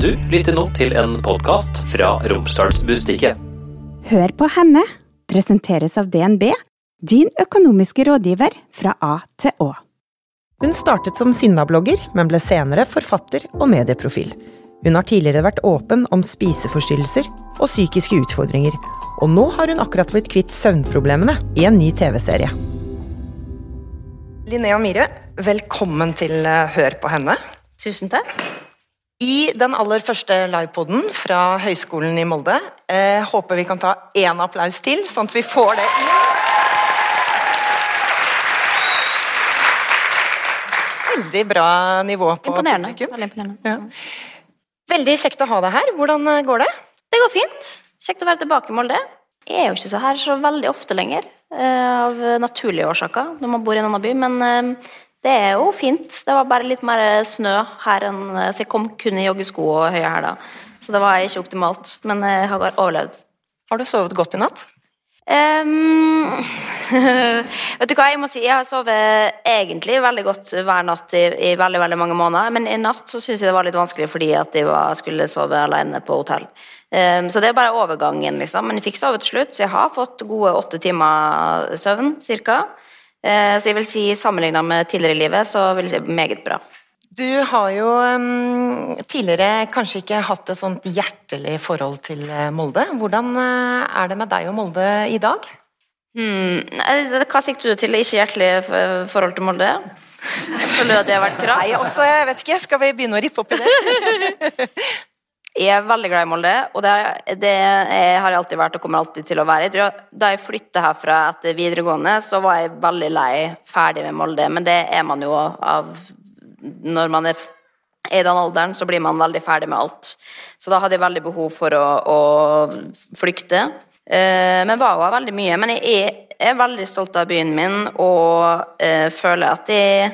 Du lytter nå til en podkast fra Romsdalsbustiket. Hør på henne presenteres av DNB, din økonomiske rådgiver fra A til Å. Hun startet som sinnablogger, men ble senere forfatter og medieprofil. Hun har tidligere vært åpen om spiseforstyrrelser og psykiske utfordringer, og nå har hun akkurat blitt kvitt søvnproblemene i en ny TV-serie. Linnea Myhre, velkommen til eh, Hør på henne. Tusen takk. I den aller første livepoden fra Høgskolen i Molde eh, håper vi kan ta én applaus til, sånn at vi får det inn. Veldig bra nivå på Imponerende. publikum. Veldig imponerende. Ja. Veldig kjekt å ha deg her. Hvordan eh, går det? Det går fint. Kjekt å være tilbake i Molde. Jeg er jo ikke så her så veldig ofte lenger, eh, av naturlige årsaker, når man bor i en annen by. Men eh, det er jo fint. Det var bare litt mer snø her enn Så jeg kom kun i joggesko og høye hæler. Så det var ikke optimalt. Men jeg har overlevd. Har du sovet godt i natt? Um, vet du hva, jeg må si, jeg har sovet egentlig veldig godt hver natt i, i veldig veldig mange måneder, men i natt så syns jeg det var litt vanskelig fordi at jeg var, skulle sove alene på hotell. Um, så det er bare overgangen, liksom. Men jeg fikk sove til slutt, så jeg har fått gode åtte timer søvn, cirka. Eh, så jeg vil si sammenligna med tidligere i livet, så vil jeg si meget bra. Du har jo um, tidligere kanskje ikke hatt et sånt hjertelig forhold til eh, Molde. Hvordan uh, er det med deg og Molde i dag? Hmm, hva sikter du til? Ikke hjertelig forhold til Molde? Føler du at det har vært krass? Nei, også, jeg vet ikke. Skal vi begynne å rippe opp i det? Jeg er veldig glad i Molde, og det, det har jeg alltid vært og kommer alltid til å være. Jeg da jeg flytta herfra etter videregående, så var jeg veldig lei, ferdig med Molde. Men det er man jo av Når man er i den alderen, så blir man veldig ferdig med alt. Så da hadde jeg veldig behov for å, å flykte. Eh, men var jo veldig mye. Men jeg er, er veldig stolt av byen min og eh, føler at jeg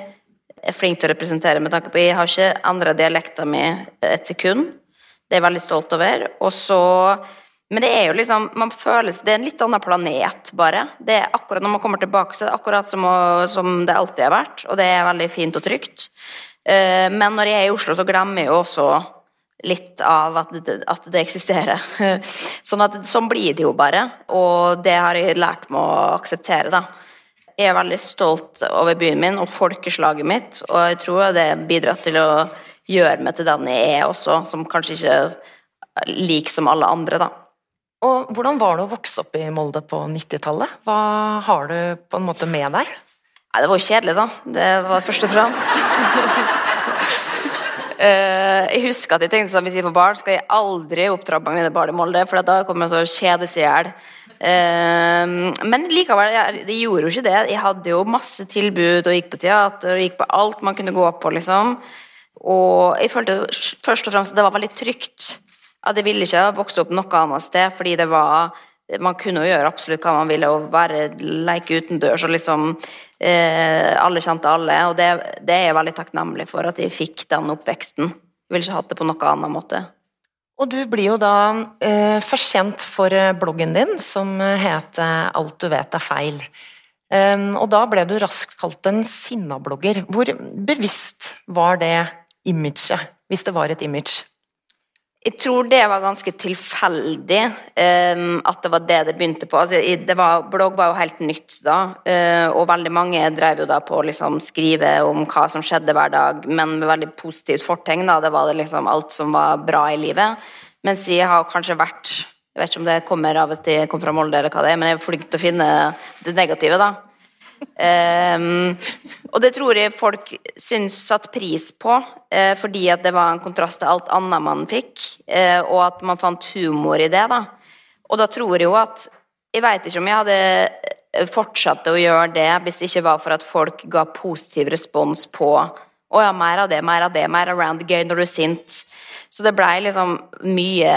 er flink til å representere med tanke på Jeg har ikke endra dialekta mi et sekund. Det er jeg veldig stolt over. Og så Men det er jo liksom Man føles Det er en litt annen planet, bare. Det er akkurat Når man kommer tilbake, så er det akkurat som, som det alltid har vært. Og det er veldig fint og trygt. Eh, Men når jeg er i Oslo, så glemmer jeg jo også litt av at det, at det eksisterer. Sånn, at, sånn blir det jo bare. Og det har jeg lært meg å akseptere, da. Jeg er veldig stolt over byen min og folkeslaget mitt, og jeg tror det bidrar til å gjøre meg til den jeg er også, som kanskje ikke er lik som alle andre, da. Og hvordan var det å vokse opp i Molde på 90-tallet? Hva har du på en måte med deg? Nei, det var jo kjedelig, da. Det var først og fremst. Uh, jeg husker at jeg tenkte sånn, hvis jeg får barn, skal jeg aldri oppdra mine barn i Molde, for da kommer de til å kjede seg i hjel. Uh, men likevel, jeg, jeg, gjorde jo ikke det. Jeg hadde jo masse tilbud og gikk på teater og gikk på alt man kunne gå på, liksom. Og jeg følte først og fremst at det var veldig trygt. At jeg ville ikke ha vokst opp noe annet sted, fordi det var man kunne jo gjøre absolutt hva man ville, og bare leke utendørs og liksom eh, Alle kjente alle, og det, det er jeg veldig takknemlig for at jeg fikk den oppveksten. Jeg ville ikke hatt det på noen annen måte. Og du blir jo da eh, først kjent for eh, bloggen din, som heter Alt du vet er feil. Um, og da ble du raskt kalt en sinnablogger. Hvor bevisst var det imaget, hvis det var et image? Jeg tror det var ganske tilfeldig um, at det var det det begynte på. Altså, det var, blogg var jo helt nytt da, uh, og veldig mange drev jo da på å liksom, skrive om hva som skjedde hver dag, men med veldig positivt fortegn. Det var det liksom alt som var bra i livet. Mens jeg har kanskje vært Jeg vet ikke om det kommer av at jeg kom fra Molde, eller hva det er, men jeg er flink til å finne det negative, da. Um, og det tror jeg folk syns satt pris på, uh, fordi at det var en kontrast til alt annet man fikk, uh, og at man fant humor i det. da. Og da tror jeg jo at Jeg veit ikke om jeg hadde eh, fortsatt å gjøre det hvis det ikke var for at folk ga positiv respons på å ja, mer av det, mer av det, mer around the gøy når du er sint. Så det blei liksom mye,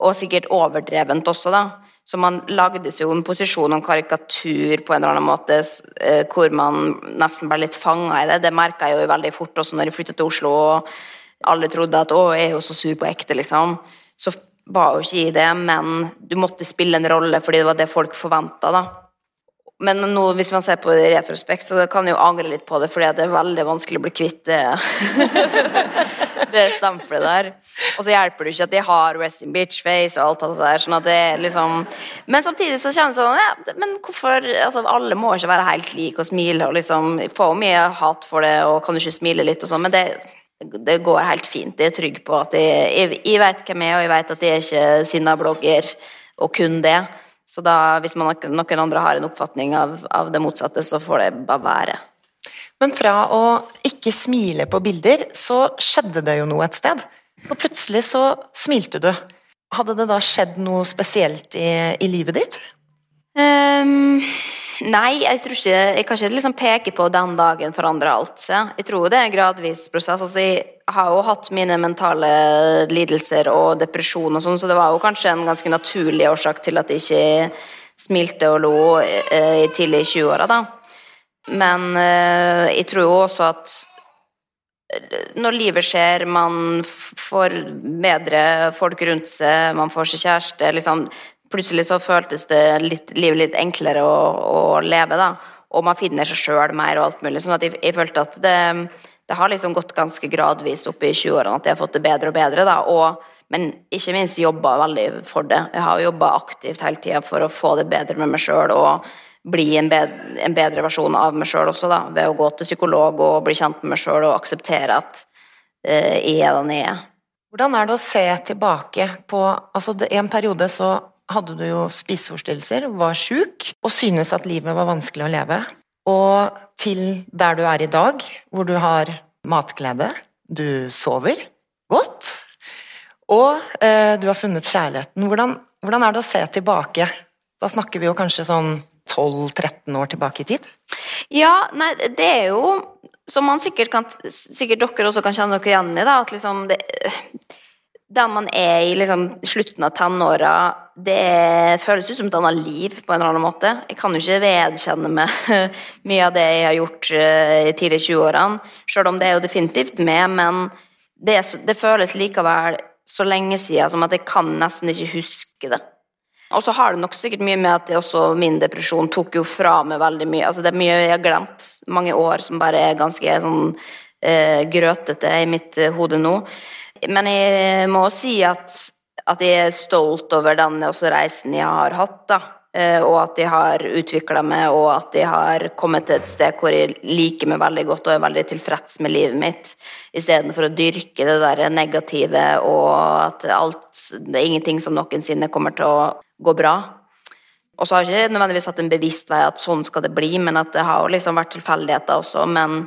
og sikkert overdrevent også, da. Så man lagde seg jo en posisjon og en karikatur på en eller annen måte eh, hvor man nesten ble litt fanga i det. Det merka jeg jo veldig fort også når jeg flyttet til Oslo og alle trodde at 'å, jeg er jo så sur på ekte', liksom. Så var jo ikke i det, men du måtte spille en rolle fordi det var det folk forventa, da. Men nå, hvis man ser på det i retrospekt, så kan jeg jo angre litt på det, fordi det er veldig vanskelig å bli kvitt det, det stampelet der. Og så hjelper det ikke at de har resting bitch face og alt det der. sånn at det liksom Men samtidig så kjennes det sånn ja, Men hvorfor altså Alle må ikke være helt like og smile og liksom få mye hat for det, og kan ikke smile litt og sånn, men det det går helt fint. Jeg er trygg på at jeg, jeg, jeg vet hvem jeg er, og jeg vet at jeg er ikke sinna blogger og kun det. Så da, hvis man, noen andre har en oppfatning av, av, det motsatte, så får det bare være. Men fra å ikke smile på bilder, så skjedde det jo noe et sted. Og plutselig så smilte du. Hadde det da skjedd noe spesielt i, i livet ditt? Um, nei, jeg tror ikke Jeg kan ikke liksom peke på den dagen forandrer alt seg. Jeg tror det er en gradvis prosess. Altså, jeg har jo hatt mine mentale lidelser og depresjon og sånn, så det var jo kanskje en ganske naturlig årsak til at jeg ikke smilte og lo eh, tidlig i 20-åra, da. Men eh, jeg tror jo også at eh, når livet skjer, man får bedre folk rundt seg, man får seg kjæreste liksom, Plutselig så føltes det litt, livet litt enklere å, å leve, da. Og man finner seg sjøl mer og alt mulig. sånn at jeg, jeg følte at det det har liksom gått ganske gradvis opp i 20-årene at jeg har fått det bedre og bedre. da, og, Men ikke minst jobba veldig for det. Jeg har jobba aktivt hele tida for å få det bedre med meg sjøl og bli en bedre, en bedre, versjon av meg sjøl også, da, ved å gå til psykolog og bli kjent med meg sjøl og akseptere at eh, jeg er den jeg er. Hvordan er det å se tilbake på altså en periode så hadde du jo spiseforstyrrelser, var sjuk og synes at livet var vanskelig å leve og til der du er i dag, hvor du har matglede, du sover godt, og eh, du har funnet kjærligheten. Hvordan, hvordan, er det å se tilbake? Da snakker vi jo kanskje sånn 12-13 år tilbake i tid? Ja, nei, det er jo som man sikkert kan Sikkert dere også kan kjenne dere igjen i, da, at liksom det der man er i liksom, slutten av tenåra, det føles ut som et annet liv på en eller annen måte. Jeg kan jo ikke vedkjenne meg mye av det jeg har gjort uh, i tidlig 20-årene, sjøl om det er jo definitivt med, men det, det, føles likevel så lenge siden som at jeg kan nesten ikke huske det. Og så har det nok sikkert mye med at også min depresjon tok jo fra meg veldig mye. Altså det er mye jeg har glemt. Mange år som bare er ganske sånn eh, grøtete i mitt uh, hode nå. Men jeg må si at, at jeg er stolt over den reisen jeg har hatt. da. Eh, og at jeg har utvikla meg, og at jeg har kommet til et sted hvor jeg liker meg veldig godt og er veldig tilfreds med livet mitt, istedenfor å dyrke det der negative og at alt Det er ingenting som noensinne kommer til å gå bra. Og så har jeg ikke nødvendigvis hatt en bevisst vei at sånn skal det bli, men at det har liksom vært tilfeldigheter også. Men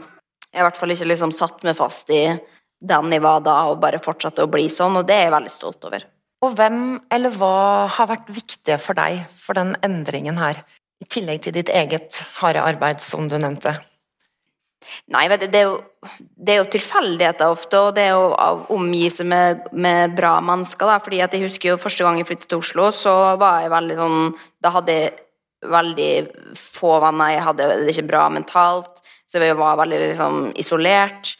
jeg har i hvert fall ikke liksom satt meg fast i den jeg var da, og bare fortsatte å bli sånn, og det er jeg veldig stolt over. Og hvem eller hva har vært viktige for deg for den endringen her, i tillegg til ditt eget harde arbeid, som du nevnte? Nei, vet du, det er jo, det er jo tilfeldigheter ofte, og det er jo å omgi seg med, med, bra mennesker. Da. fordi at jeg husker jo første gang jeg flyttet til Oslo, så var jeg veldig sånn Da hadde jeg veldig få venner, jeg hadde det ikke bra mentalt, så jeg var veldig liksom, isolert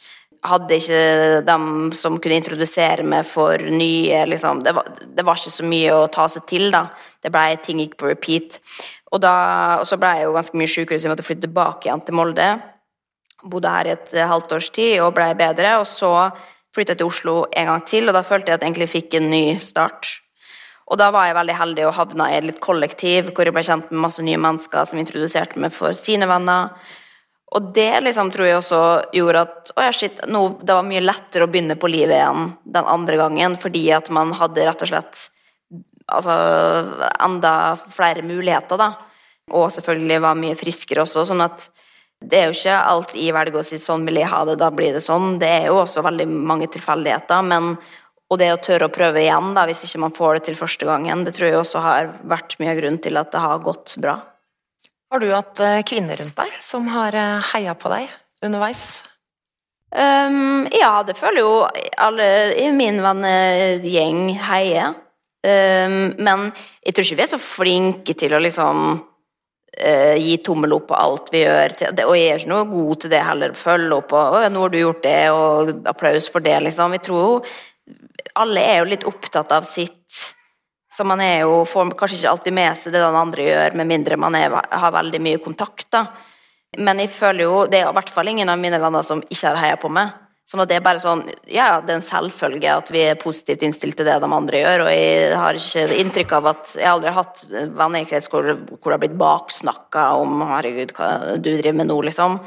hadde ikke dem som kunne introdusere meg for nye liksom, det, var, det, var, ikke så mye å ta seg til, da. Det ble ting gikk på repeat. Og, da, og så ble jeg jo ganske mye sjukere, så jeg måtte flytte tilbake igjen til Molde. Bodde her i et halvt års tid og ble bedre. Og så flytta jeg til Oslo en gang til, og da følte jeg at jeg egentlig fikk en ny start. Og da var jeg veldig heldig og havna i et litt kollektiv hvor jeg ble kjent med masse nye mennesker som introduserte meg for sine venner. Og det liksom tror jeg også gjorde at å shit, no, det var mye lettere å begynne på livet igjen den andre gangen, fordi at man hadde rett og slett altså, enda flere muligheter, da. Og selvfølgelig var mye friskere også, sånn at det er jo ikke alt i velger å si 'sånn vil jeg ha det, da blir det sånn'. Det er jo også veldig mange tilfeldigheter, men og det å tørre å prøve igjen da, hvis ikke man får det til første gangen, det tror jeg også har vært mye av grunnen til at det har gått bra. Har du hatt eh, kvinner rundt deg som har eh, heia på deg underveis? Um, ja, det føler jo alle i min vennegjeng heier. Um, men jeg tror ikke vi er så flinke til å liksom uh, gi tommel opp på alt vi gjør. Og jeg er ikke noe god til det heller. Følge opp og nå har du gjort det', og applaus for det, liksom. Vi tror jo Alle er jo litt opptatt av sitt så man er jo, får kanskje ikke alltid med seg det den andre gjør, med mindre man er, har veldig mye kontakt. da. Men jeg føler jo, det er i hvert fall ingen av mine venner som ikke har heia på meg. Sånn at det er bare sånn Ja, det er en selvfølge at vi er positivt innstilt til det de andre gjør, og jeg har ikke inntrykk av at Jeg har aldri hatt venner i krets hvor, hvor det har blitt baksnakka om 'herregud, hva du driver med nå', liksom.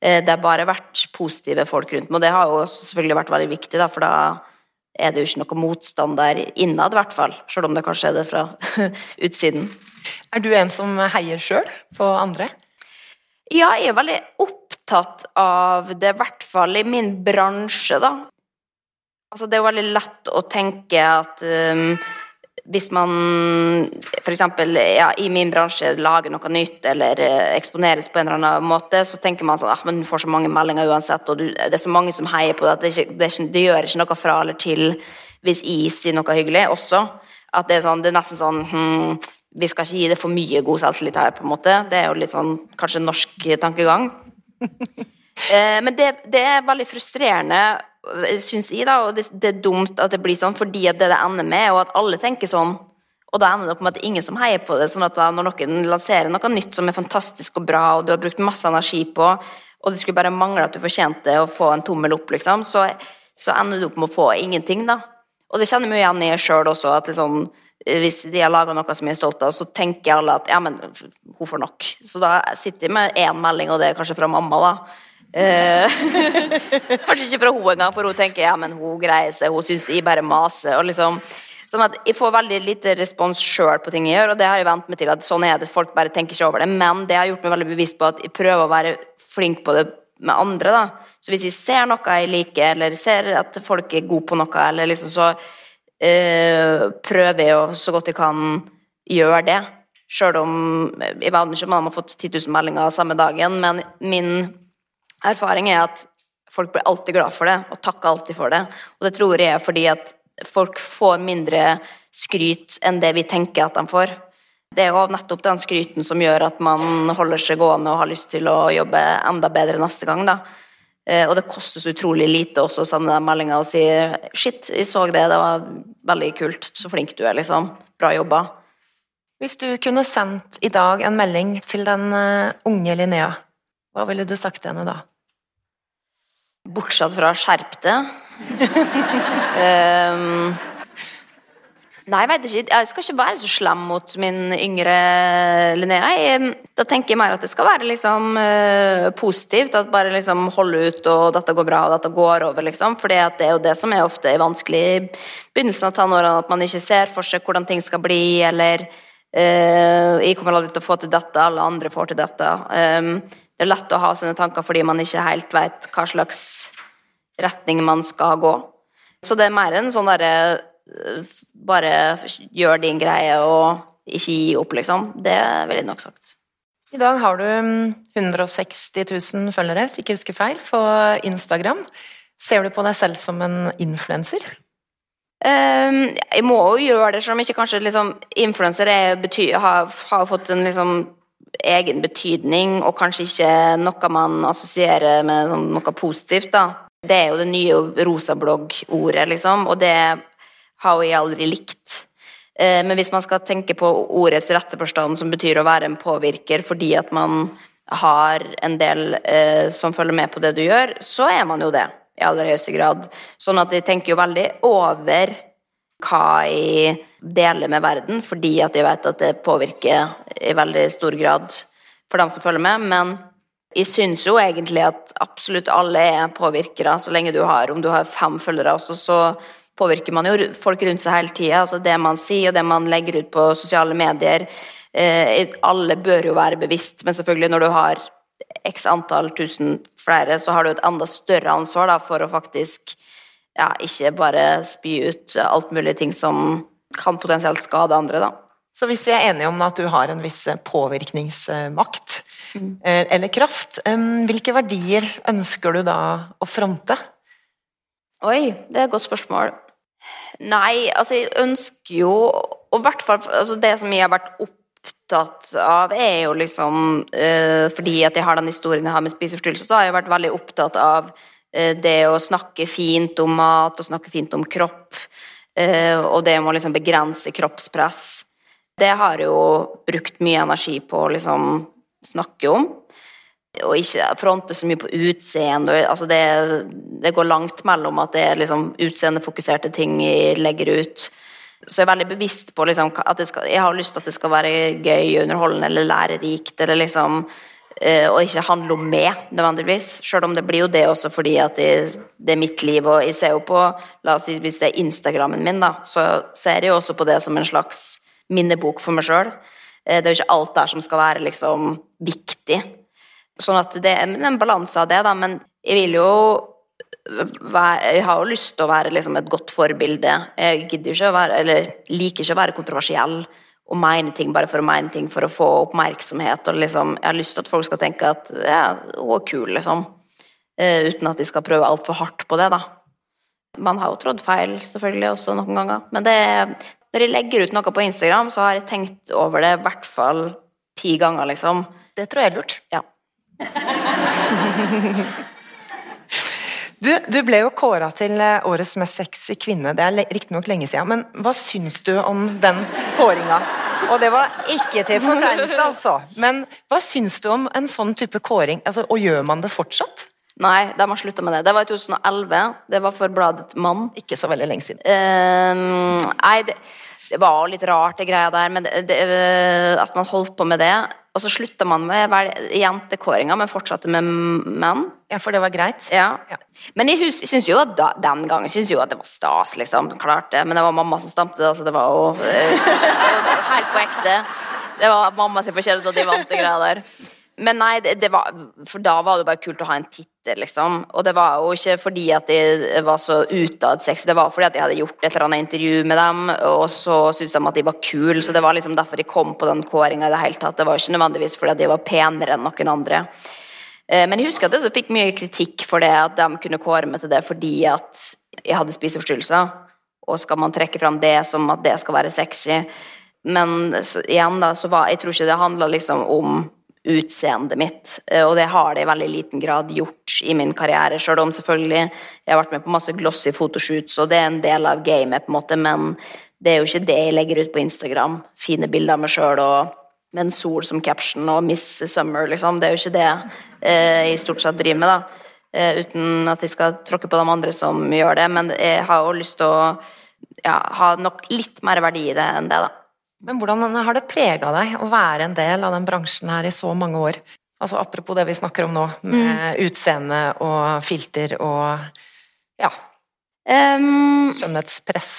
Eh, det har bare vært positive folk rundt meg, og det har jo selvfølgelig vært veldig viktig, da, for da er det jo ikke noe motstand der innad, i hvert fall. Selv om det kanskje er det fra utsiden. Er du en som heier sjøl på andre? Ja, jeg er veldig opptatt av det, i hvert fall i min bransje, da. Altså, det er jo veldig lett å tenke at um, hvis man f.eks. Ja, i min bransje lager noe nytt eller uh, eksponeres på en eller annen måte, så tenker man sånn ah, men du får så mange meldinger uansett, og du, det er så mange som heier på det at det, det, ikke, det, gjør ikke noe fra eller til hvis jeg sier noe hyggelig også. At det er, sånn, det er nesten sånn hm, Vi skal ikke gi det for mye god selvtillit her, på en måte. Det er jo litt sånn kanskje norsk tankegang. eh, men det, det er veldig frustrerende syns jeg, da, og det, det, er dumt at det blir sånn, fordi at det det ender med, og at alle tenker sånn, og da ender det opp med at det er ingen som heier på det. sånn at da når noen lanserer noe nytt som er fantastisk og bra, og du har brukt masse energi på, og det skulle bare mangle at du fortjente å få en tommel opp, liksom, så, så ender du opp med å få ingenting, da. Og det kjenner vi igjen i sjøl også, at liksom, hvis de har laga noe som jeg er stolt av, så tenker alle at ja, men hun får nok. Så da sitter jeg med én melding, og det er kanskje fra mamma, da. Eh, kanskje ikke fra hun engang, for hun tenker ja, men hun greier seg, hun syns de bare maser. og liksom Sånn at Jeg får veldig lite respons sjøl på ting jeg gjør, og det har jeg vent meg til. at sånn er det, Folk bare tenker ikke over det. Men det har gjort meg veldig bevisst på at jeg prøver å være flink på det med andre. da. Så hvis jeg ser noe jeg liker, eller ser at folk er gode på noe, eller liksom så øh, prøver jeg å så godt jeg kan gjøre det. Sjøl om jeg vet ikke man har fått 10 000 meldinger samme dagen, men min erfaring er at folk blir alltid glad for det, og takker alltid for det. Og det tror jeg er fordi at folk får mindre skryt enn det vi tenker at de får. Det er jo nettopp den skryten som gjør at man holder seg gående og har lyst til å jobbe enda bedre neste gang, da. Eh, og det koster så utrolig lite også å sende meldinger og si 'shit, jeg så det, det var veldig kult, så flink du er', liksom. Bra jobba. Hvis du kunne sendt i dag en melding til den eh, unge Linnea, hva ville du sagt til henne da? Bortsett fra 'skjerp deg'. um, nei, jeg vet ikke. Jeg skal ikke være så slem mot min yngre Linnea. Jeg, da tenker jeg mer at det skal være liksom uh, positivt. At bare liksom holde ut, og dette går bra, og dette går over, liksom. For det er jo det som er ofte vanskelig i begynnelsen av tenårene, at man ikke ser for seg hvordan ting skal bli, eller uh, 'jeg kommer aldri til å få til dette, alle andre får til dette'. Um, det er lett å ha sånne tanker fordi man ikke helt vet hva slags retning man skal gå. Så det er mer enn sånn derre eh, Bare gjør din greie og ikke gi opp, liksom. Det ville jeg nok sagt. I dag har du 160 mm, 000 følgere, hvis jeg ikke husker feil, på Instagram. Ser du på deg selv som en influenser? Um, jeg må jo gjøre det, selv om ikke kanskje liksom, Influenser har, har, fått en liksom egen betydning, og kanskje ikke noe man assosierer med sånn noe positivt. da. Det er jo det nye rosablogg-ordet, liksom, og det har jeg aldri likt. Eh, men hvis man skal tenke på ordets rette forstand, som betyr å være en påvirker fordi at man har en del eh, som følger med på det du gjør, så er man jo det i aller høyeste grad. Sånn at jeg tenker jo veldig over hva jeg deler med verden, fordi at jeg vet at det påvirker i veldig stor grad for dem som følger med. Men jeg syns jo egentlig at absolutt alle er påvirkere, så lenge du har Om du har fem følgere også, så påvirker man jo folk rundt seg hele tida. Altså det man sier, og det man legger ut på sosiale medier. Eh, alle bør jo være bevisst, men selvfølgelig når du har x antall tusen flere, så har du et enda større ansvar da, for å faktisk ja, ikke bare spy ut alt mulig ting som kan potensielt skade andre, da. Så hvis vi er enige om at du har en viss påvirkningsmakt, mm. Eh, eller kraft, hvilke verdier ønsker du da å fronte? Oi, det er et godt spørsmål. Nei, altså jeg ønsker jo Og i hvert fall altså det som jeg har vært opptatt av, er jo liksom eh, Fordi at jeg har den historien jeg har med spiseforstyrrelser, så har jeg vært veldig opptatt av Eh, det å snakke fint om mat og snakke fint om kropp, eh, og det med å liksom begrense kroppspress, det har jeg jo brukt mye energi på å liksom snakke om. og ikke fronte så mye på utseende. Altså det, det, går langt mellom at det er liksom utseendefokuserte ting jeg legger ut. Så jeg er veldig bevisst på liksom at skal, jeg har lyst til at det skal være gøy, underholdende eller lærerikt. eller liksom eh, og ikke handle om meg, nødvendigvis. Selv om det blir jo det også fordi at det, det, er mitt liv. Og jeg ser jo på la oss si Hvis det er Instagrammen min, da, så ser jeg jo også på det som en slags minnebok for meg sjøl. Eh, det er jo ikke alt der som skal være liksom viktig. Sånn at det er en balanse av det, da, men jeg vil jo være, Jeg har jo lyst til å være liksom et godt forbilde. Jeg gidder ikke å være, eller liker ikke å være kontroversiell og mene ting bare for å mene ting for å få oppmerksomhet. og liksom, Jeg har lyst til at folk skal tenke at ja, hun er kul, liksom. Uh, uten at de skal prøve altfor hardt på det, da. Man har jo trådt feil, selvfølgelig, også noen ganger. Men det, når jeg legger ut noe på Instagram, så har jeg tenkt over det i hvert fall ti ganger, liksom. Det tror jeg er lurt. Ja. Du, du, ble jo kåra til eh, årets mest sexy kvinne. Det er riktignok lenge siden, men hva syns du om den kåringa? Og det var ikke til forkleinelse, altså. Men hva syns du om en sånn type kåring? Altså, og gjør man det fortsatt? Nei, de har slutta med det. Det var i 2011. Det var for bladet Mann. Ikke så veldig lenge siden. Uh, nei, det, det, var litt rart, det greia der, men det, det, at man holdt på med det. Og så slutta man med jentekåringa, men fortsatte med menn. Ja, For det var greit? Ja. ja. Men jeg syns jo at da, den gangen synes jo at det var stas, liksom. Klart det. Men det var mamma som stamte, da, så det var jo eh, helt på ekte. Det var mamma sin fortjeneste at de vant det greia der. Men nei, det, det, var, for da var det bare kult å ha en tittel, liksom. Og det var jo ikke fordi at de var så utadsexy, det var fordi at de hadde gjort et eller annet intervju med dem, og så syntes de at de var kule, så det var liksom derfor de kom på den kåringa i det hele tatt. Det var ikke nødvendigvis fordi at de var penere enn noen andre. Eh, men jeg husker at jeg fikk mye kritikk for det, at de kunne kåre meg til det fordi at jeg hadde spiseforstyrrelser. Og skal man trekke fram det som at det skal være sexy? Men så, igjen, da, så var Jeg tror ikke det handla liksom om utseendet mitt. Eh, og det har det i veldig liten grad gjort i min karriere, sjøl om selvfølgelig jeg har vært med på masse glossy fotoshoots, og det er en del av gamet, på en måte, men det er jo ikke det jeg legger ut på Instagram. Fine bilder av meg sjøl og med en sol som caption og Miss Summer, liksom. Det er jo ikke det eh, jeg stort sett driver med, da. Eh, uten at jeg skal tråkke på de andre som gjør det, men jeg har jo lyst til å ja, ha nok litt mer verdi i det enn det, da. Men hvordan har det prega deg å være en del av den bransjen her i så mange år? Altså Apropos det vi snakker om nå, med mm. utseende og filter og ja um, Skjønnhetspress,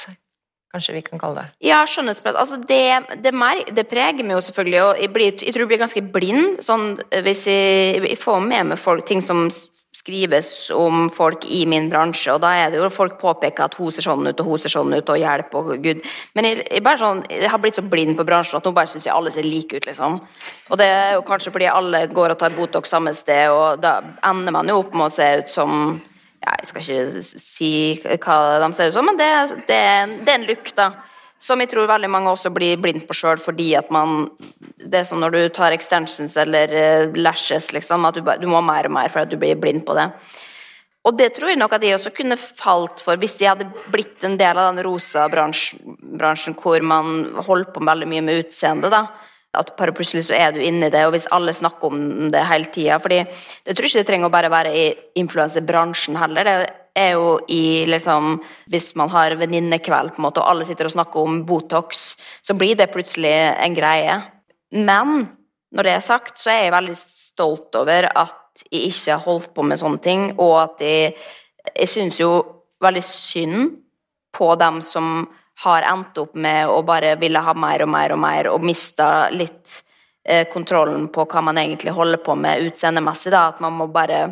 kanskje vi kan kalle det. Ja, skjønnhetspress. Altså det, det, mer, det preger meg jo selvfølgelig, og jeg, blir, jeg, tror jeg blir ganske blind sånn hvis jeg, jeg får med meg folk, ting som skrives om folk i min bransje, og da er det jo folk påpeker at hun ser sånn ut, og hun ser sånn ut, og hjelp og gud. Men jeg, jeg, sånn, jeg har blitt så blind på bransjen at nå bare syns jeg alle ser like ut, liksom. Og det er jo kanskje fordi alle går og tar Botox samme sted, og da ender man jo opp med å se ut som ja, Jeg skal ikke si hva de ser ut som, men det, det, det er en look, da. Som jeg tror veldig mange også blir blind på sjøl, fordi at man Det er som når du tar extensions eller uh, lashes, liksom, at du, du, må mer og mer for at du blir blind på det. Og det tror jeg nok at de også kunne falt for hvis de hadde blitt en del av den rosa bransjen, bransjen hvor man holdt på veldig mye med utseende, da. At bare plutselig så er du inni det, og hvis alle snakker om det hele tida fordi Jeg tror ikke det trenger å bare være i influensebransjen heller. Det er jo i liksom Hvis man har venninnekveld, på en måte, og alle sitter og snakker om Botox, så blir det plutselig en greie. Men når det er sagt, så er jeg veldig stolt over at jeg ikke har holdt på med sånne ting, og at jeg, jeg syns jo veldig synd på dem som har endt opp med å bare ville ha mer og mer og mer, og mista litt eh, kontrollen på hva man egentlig holder på med utseendemessig. At man må bare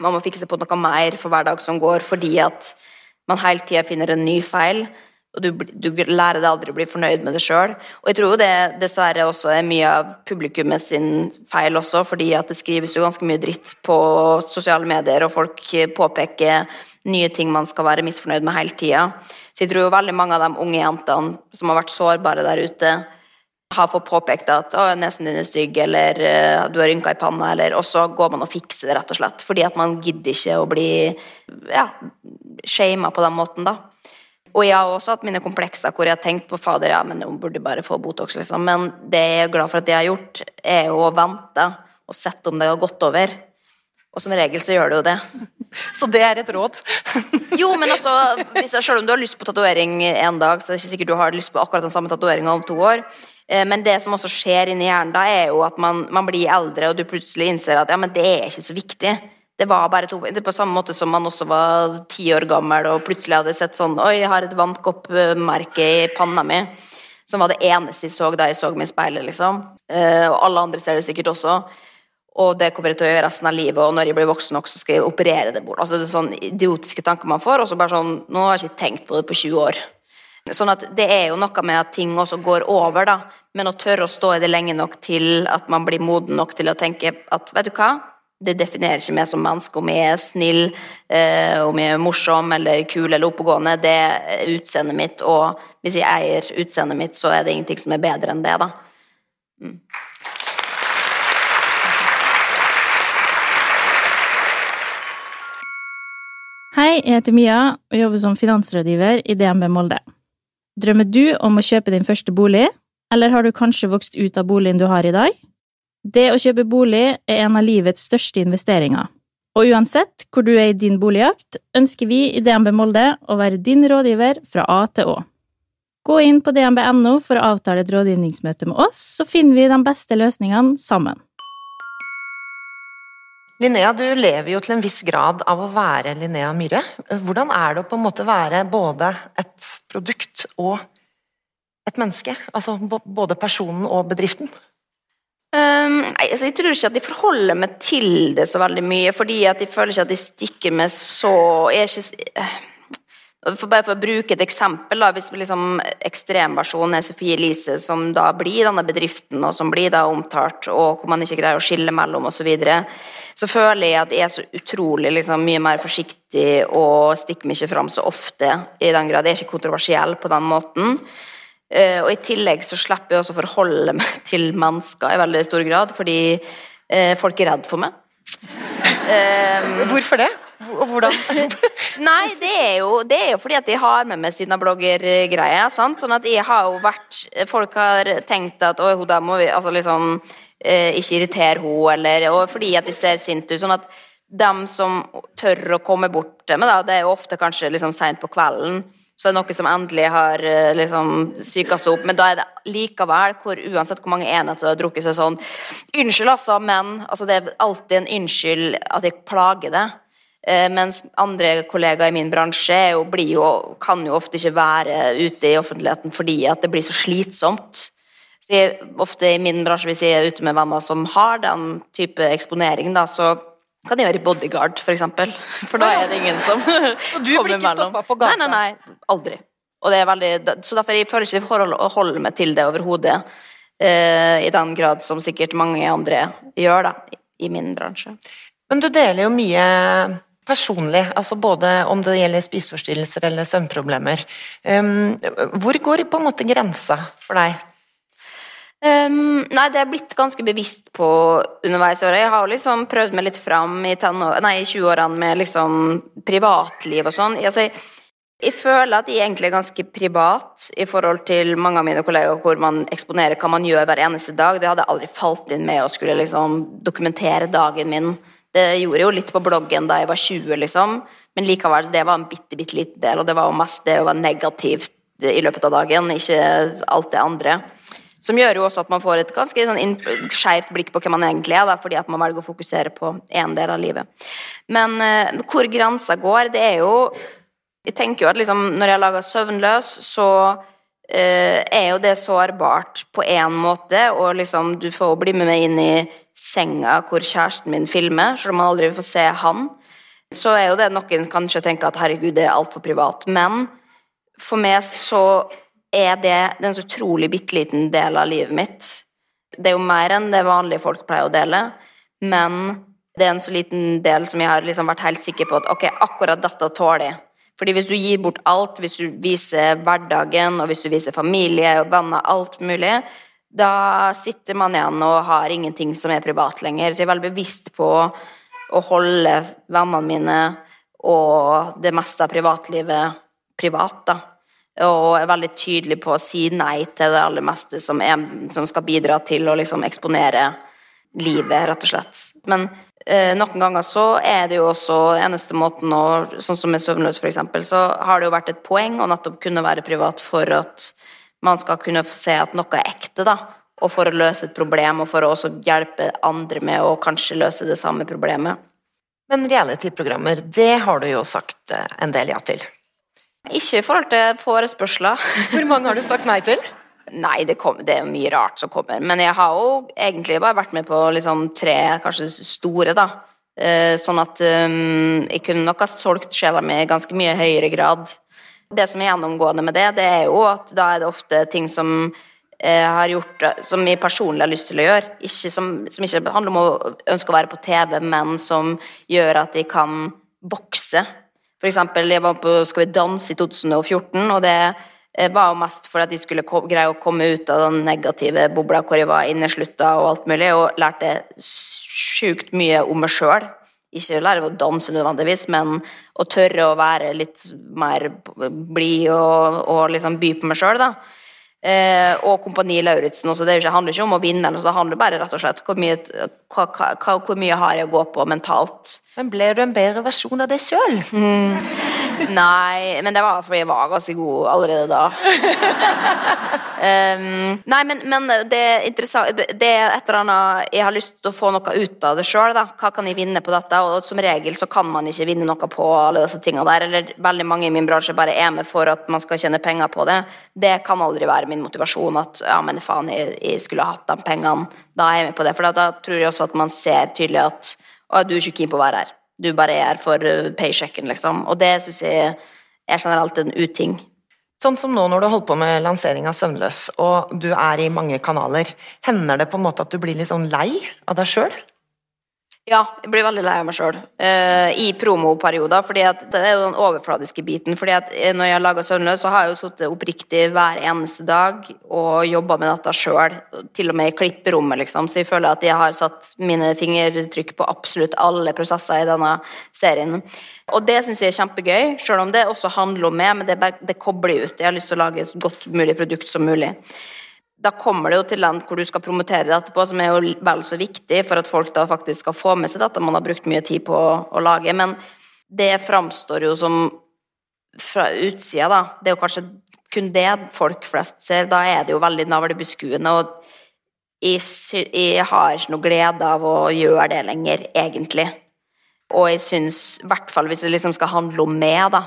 man må fikse på noe mer for hver dag som går, fordi at man hele tida finner en ny feil. Og du, du lærer deg aldri å bli fornøyd med det sjøl. Og jeg tror det dessverre også er mye av publikummet sin feil også, fordi at det skrives jo ganske mye dritt på sosiale medier, og folk påpeker nye ting man skal være misfornøyd med hele tida. Så jeg tror jo veldig mange av de unge jentene som har vært sårbare der ute, har fått påpekt at å, nesen din er stygg, eller uh, du har rynker i panna, eller Og så går man og fikser det, rett og slett. Fordi at man gidder ikke å bli ja, shama på den måten, da. Og jeg har også hatt mine komplekser hvor jeg har tenkt på fader, ja, men hun burde bare få Botox, liksom. Men det jeg er glad for at jeg har gjort, er jo å vente og sette om det har gått over. Og som regel så gjør det jo det. Så det er et råd. Jo, men altså, jeg, selv om du har lyst på tatovering en dag, så er det ikke sikkert du har lyst på akkurat den samme tatoveringa om to år. Eh, Men det som også skjer inni hjernen da, er jo at man, man blir eldre, og du plutselig innser at ja, men det er ikke så viktig. Det var bare to Det er på samme måte som man også var ti år gammel og plutselig hadde sett sånn Oi, jeg har et vannkoppmerke i panna mi. Som var det eneste jeg så da jeg så meg i speilet, liksom. Eh, Og alle andre ser det sikkert også. Og det kommer jeg til å gjøre resten av livet, og når jeg blir voksen nok, så skal jeg operere det bort. Altså, det er sånne idiotiske tanker man får, og så bare sånn Nå har jeg ikke tenkt på det på 20 år. Sånn at det er jo noe med at ting også går over, da. Men å tørre å stå i det lenge nok til at man blir moden nok til å tenke at vet du hva, det definerer ikke meg som menneske om jeg er snill, eh, om jeg er morsom eller kul eller oppegående. Det er utseendet mitt, og hvis jeg eier utseendet mitt, så er det ingenting som er bedre enn det, da. Hei, jeg heter Mia og jobber som finansrådgiver i DNB Molde. Drømmer du om å kjøpe din første bolig, eller har du kanskje vokst ut av boligen du har i dag? Det å kjøpe bolig er en av livets største investeringer, og uansett hvor du er i din boligjakt, ønsker vi i DNB Molde å være din rådgiver fra A til Å. Gå inn på dnb.no for å avtale et rådgivningsmøte med oss, så finner vi de beste løsningene sammen. Linnea, du lever jo til en viss grad av å være Linnea Myhre. Hvordan er det å på en måte være både et produkt og et menneske? Altså både personen og bedriften? Um, jeg tror ikke at de forholder meg til det så veldig mye, fordi at de føler ikke at de stikker med så jeg er ikke, eh, for bare for å bruke et eksempel, da, hvis liksom ekstremversjonen er Sofie Elise, som da blir denne bedriften, og som blir da omtalt, og hvor man ikke greier å skille mellom osv., så, videre, så føler jeg at jeg er så utrolig liksom, mye mer forsiktig og stikker meg ikke fram så ofte, i den grad jeg er ikke kontroversiell på den måten. Eh, og i tillegg så slipper jeg også å forholde meg til mennesker i veldig stor grad, fordi eh, folk er redd for meg. Hvorfor det? Hvordan? Nei, det er, jo, det er jo fordi at de har med meg sine bloggergreier. Sånn at jeg har jo vært Folk har tenkt at oi, da må vi altså liksom eh, ikke irritere henne, eller og fordi at de ser sinte ut. Sånn at dem som tør å komme bort til meg, det er jo ofte kanskje liksom seint på kvelden. Så det er noe som endelig har eh, liksom psyka seg opp. Men da er det likevel, hvor, uansett hvor mange enheter du har drukket, så sånn Unnskyld, altså, men altså, Det er alltid en unnskyld at jeg plager det. Eh, mens andre kollegaer i min bransje jo, blir jo, kan jo ofte ikke være ute i offentligheten fordi at det blir så slitsomt. Så jeg, ofte i min bransje, hvis jeg er ute med venner som har den type eksponering, da, så kan jeg være bodyguard, for eksempel. For da er det ingen som kommer mellom. Og du blir ikke stoppet på gata? Nei, nei, nei. Aldri. Veldig, så derfor jeg føler ikke forhold å holde meg til det overhodet. Eh, I den grad som sikkert mange andre gjør, da, i, i min bransje. Men du deler jo mye personlig, altså både om det gjelder spiseforstyrrelser eller søvnproblemer. Um, hvor går på en måte grensa for deg? Um, nei, det er jeg blitt ganske bevisst på underveis i året. Jeg har liksom prøvd meg litt fram i, i 20-årene med liksom privatliv og sånn. Altså, jeg, jeg føler at jeg egentlig er ganske privat i forhold til mange av mine kollegaer, hvor man eksponerer hva man gjør hver eneste dag. Det hadde aldri falt inn med å skulle liksom dokumentere dagen min. Det gjorde jeg jo litt på bloggen da jeg var 20, liksom. Men likevel, det var en bitte, bitte liten del, og det var jo mest det å være negativt i løpet av dagen, ikke alt det andre. Som gjør jo også at man får et ganske sånn skeivt blikk på hvem man egentlig er, da, fordi at man velger å fokusere på én del av livet. Men uh, hvor grensa går, det er jo Jeg tenker jo at liksom, når jeg lager Søvnløs, så eh, er jo det sårbart på én måte, og liksom du får bli med meg inn i senga hvor kjæresten min filmer, selv om man aldri får se han. Så er jo det noen kanskje tenker at herregud, det er altfor privat. Men for meg så er det, en så utrolig bitte liten del av livet mitt. Det er jo mer enn det vanlige folk pleier å dele, men det er en så liten del som jeg har liksom vært helt sikker på at ok, akkurat dette tåler jeg. Fordi hvis du gir bort alt, hvis du viser hverdagen, og hvis du viser familie og venner, alt mulig, da sitter man igjen og har ingenting som er privat lenger. Så jeg er veldig bevisst på å holde vennene mine og det meste av privatlivet privat, da. Og er veldig tydelig på å si nei til det aller meste som, er, som skal bidra til å liksom eksponere livet, rett og slett. Men noen ganger så er det jo også eneste måten å Sånn som med søvnløs, eksempel, så har det jo vært et poeng å nettopp kunne være privat for at man skal kunne få se at noe er ekte, da. Og for å løse et problem, og for å også hjelpe andre med å kanskje løse det samme problemet. Men reality-programmer, det har du jo sagt eh, en del ja til. Ikke i forhold til forespørsler. Hvor mange har du sagt nei til? Nei, det, kom, det, er mye rart som kommer. Men jeg har jo egentlig bare vært med på liksom tre kanskje store, da. Eh, sånn at um, jeg kunne nok ha solgt sjela mi i ganske mye høyere grad. Det som er gjennomgående med det, det er jo at da er det ofte ting som jeg har gjort som jeg personlig har lyst til å gjøre. Ikke som, som, ikke handler om å ønske å være på TV, men som gjør at de kan vokse. For eksempel, jeg var på Skal vi danse i 2014, og det Eh, var jo mest for at de skulle greie å komme ut av den negative bobla hvor jeg var inneslutta og alt mulig, og lærte sjukt mye om meg sjøl. Ikke lære å danse nødvendigvis, men å tørre å være litt mer blid og, og, liksom by på meg sjøl, da. Eh, og Kompani Lauritzen også. Det handler ikke om å vinne, det handler bare rett og slett hvor mye, hva, hva, hvor mye har jeg å gå på mentalt. Men ble du en bedre versjon av deg sjøl? Mm. Nei, men det var fordi jeg var ganske god allerede da. um, nei, men, men, det er interessant Det er et eller annet Jeg har lyst til å få noe ut av det sjøl. Hva kan jeg vinne på dette? Og som regel så kan man ikke vinne noe på alle disse tingene der. Eller veldig mange i min bransje bare er med for at man skal tjene penger på det. Det kan aldri være min motivasjon at ja, men faen, jeg, jeg skulle hatt de pengene. Da er jeg med på det. For da tror jeg også at man ser tydelig at å, du er ikke keen på å være her. Du bare er for eh, paychecken, liksom. Og det syns jeg er generelt en uting. Sånn som nå når du holder på med lansering av Søvnløs, og du er i mange kanaler, hender det på en måte at du blir litt sånn lei av deg sjøl? Ja, jeg blir veldig lei av meg sjøl uh, eh, i promoperioder. fordi at Det er jo den overfladiske biten. fordi at eh, Når jeg har laga Søvnløs, så har jeg jo sittet oppriktig hver eneste dag og jobba med dette sjøl. Til og med i klipperommet, liksom. Så jeg føler at jeg har satt mine fingertrykk på absolutt alle prosesser i denne serien. Og det syns jeg er kjempegøy, sjøl om det også handler om meg, men det, bare, det kobler ut. Jeg har lyst til å lage et godt mulig produkt som mulig da kommer det jo til land hvor du skal promotere det etterpå, som er jo vel så viktig for at folk da faktisk skal få med seg dette man har brukt mye tid på å, å lage. Men det framstår jo som fra utsida, da. Det er jo kanskje kun det folk flest ser. Da er det jo veldig navlebeskuende. Og jeg, jeg har ikke noe glede av å gjøre det lenger, egentlig. Og jeg syns, i hvert fall hvis det liksom skal handle om meg, da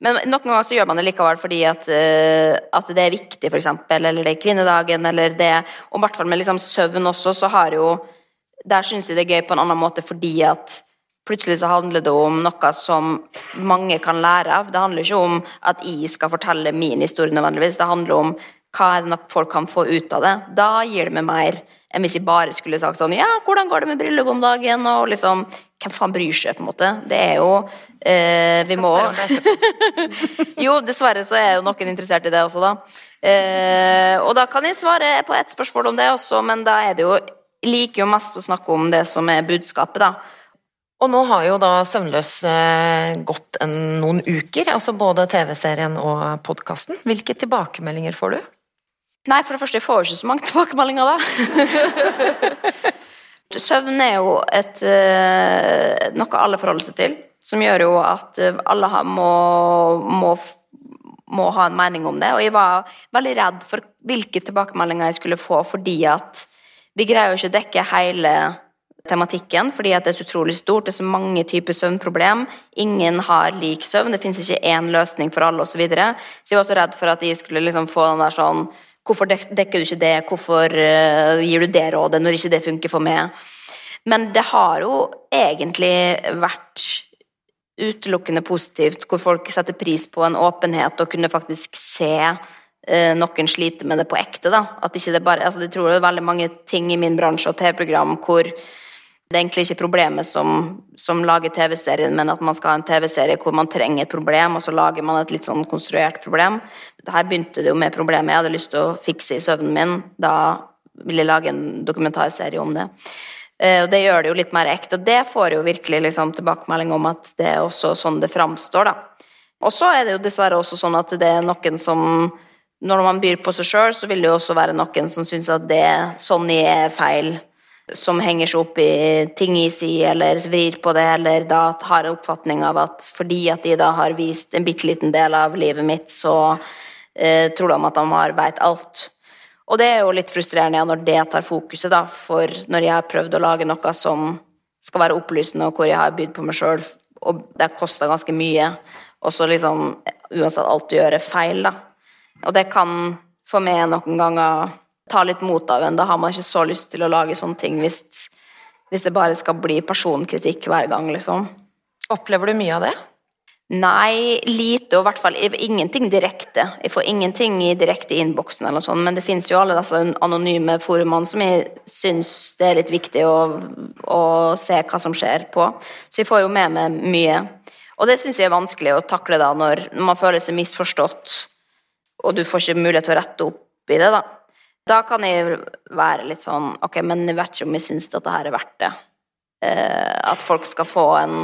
men noen ganger så gjør man det likevel fordi at, uh, at det er viktig, f.eks., eller det er kvinnedagen, eller det Og i hvert fall med liksom søvn også, så har jo Der syns jeg det er gøy på en annen måte fordi at plutselig så handler det om noe som mange kan lære av. Det handler ikke om at jeg skal fortelle min historie nødvendigvis, det handler om hva er det nok folk kan få ut av det. Da gir det meg mer enn hvis jeg bare skulle sagt sånn Ja, hvordan går det med bryllup om dagen? Og liksom Hvem faen bryr seg, på en måte? Det er jo eh, Vi må Jo, dessverre så er jo noen interessert i det også, da. Eh, og da kan jeg svare på ett spørsmål om det også, men da er det jo Jeg liker jo mest å snakke om det som er budskapet, da. Og nå har jo da Søvnløs eh, gått en, noen uker, altså både TV-serien og podkasten. Hvilke tilbakemeldinger får du? Nei, for det første, jeg får jo ikke så mange tilbakemeldinger, da. Søvn er jo et, uh, noe alle forholder seg til, som gjør jo at eh, alle må, må, må, ha en mening om det. Og jeg var veldig redd for hvilke tilbakemeldinger jeg skulle få, fordi at vi greier jo ikke å dekke hele tematikken, fordi at det er så utrolig stort. Det er så mange typer søvnproblem. Ingen har lik søvn. Det finnes ikke én løsning for alle, osv. Så, videre. så jeg var så redd for at jeg skulle liksom få den der sånn Hvorfor dekker du ikke det? Hvorfor uh, gir du det rådet når ikke det funker for meg? Men det har jo egentlig vært utelukkende positivt, hvor folk setter pris på en åpenhet og kunne faktisk se uh, noen sliter med det på ekte. da. At ikke det bare, altså De tror det er veldig mange ting i min bransje og TV-program hvor det er egentlig ikke problemet som, som lager TV-serien, men at man skal ha en TV-serie hvor man trenger et problem, og så lager man et litt sånn konstruert problem. Her begynte det jo med problemet jeg hadde lyst til å fikse i søvnen min. Da ville jeg lage en dokumentarserie om det. Eh, og det gjør det jo litt mer ekte, og det får jo virkelig liksom tilbakemelding om at det er også sånn det framstår, da. Og så er det jo dessverre også sånn at det er noen som Når man byr på seg sjøl, så vil det jo også være noen som syns at det sånn er feil som henger seg opp i ting i si, eller vrir på det, eller da har en oppfatning av at fordi at de da har vist en bitte liten del av livet mitt, så eh, tror de at de har veit alt. Og det er jo litt frustrerende ja, når det tar fokuset, da, for når jeg har prøvd å lage noe som skal være opplysende, og hvor jeg har bydd på meg sjøl, og det har kosta ganske mye, og så liksom uansett alt du gjør, er feil, da. Og det kan for meg noen ganger ta litt mot av en. Da har man ikke så lyst til å lage sånne ting hvis, hvis det bare skal bli personkritikk hver gang, liksom. Opplever du mye av det? Nei, lite, og i hvert fall ingenting direkte. Jeg får ingenting i direkte innboksen, eller sånn, men det fins jo alle disse anonyme forumene som jeg syns det er litt viktig å, å, se hva som skjer på. Så jeg får jo med meg mye. Og det syns jeg er vanskelig å takle da, når man føler seg misforstått, og du får ikke mulighet til å rette opp i det, da. Da kan jeg være litt sånn Ok, men jeg vet ikke om jeg syns dette her er verdt det. Eh, at folk skal få en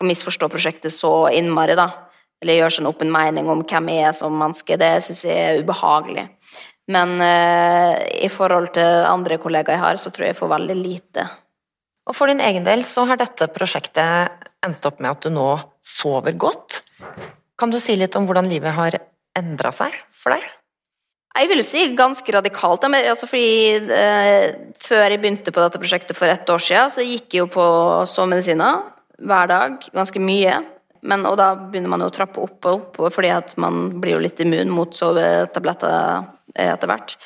skal misforstå prosjektet så innmari, da. Eller gjøre seg en åpen mening om hvem jeg er som menneske. Det syns jeg er ubehagelig. Men eh, i forhold til andre kollegaer jeg har, så tror jeg jeg får veldig lite. Og for din egen del så har dette prosjektet endt opp med at du nå sover godt. Kan du si litt om hvordan livet har endra seg for deg? Jeg vil jo si ganske radikalt. Altså fordi eh, Før jeg begynte på dette prosjektet for ett år siden, så gikk jeg jo på sovemedisiner hver dag, ganske mye. Men, og da begynner man jo å trappe opp og opp, fordi at man blir jo litt immun mot sovetabletter eh, etter hvert.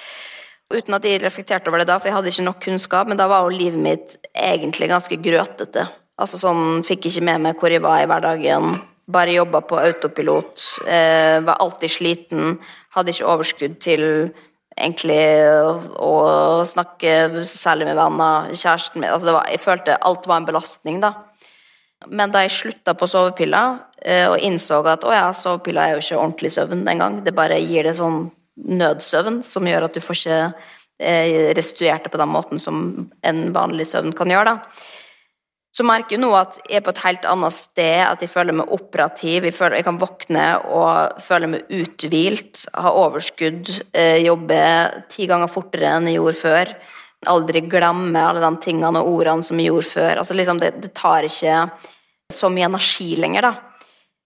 Uten at jeg reflekterte over det da, for jeg hadde ikke nok kunnskap, men da var jo livet mitt egentlig ganske grøtete. Altså sånn, Fikk ikke med meg hvor jeg var i hverdagen bare jobba på autopilot, eh, var alltid sliten, hadde ikke overskudd til egentlig å, snakke særlig med venner, kjæresten min. Altså var, Jeg følte alt var en belastning, da. Men da jeg slutta på sovepiller eh, og innså at å ja, sovepiller er jo ikke ordentlig søvn engang, det bare gir det sånn nødsøvn som gjør at du får ikke eh, restituert det på den måten som en vanlig søvn kan gjøre, da så merker jeg nå at jeg er på et helt annet sted, at jeg føler meg operativ. Jeg, føler, jeg kan våkne og føle meg uthvilt, ha overskudd, eh, jobbe ti ganger fortere enn jeg gjorde før. Aldri glemme alle de tingene og ordene som jeg gjorde før. Altså liksom, det, det, tar ikke så mye energi lenger, da.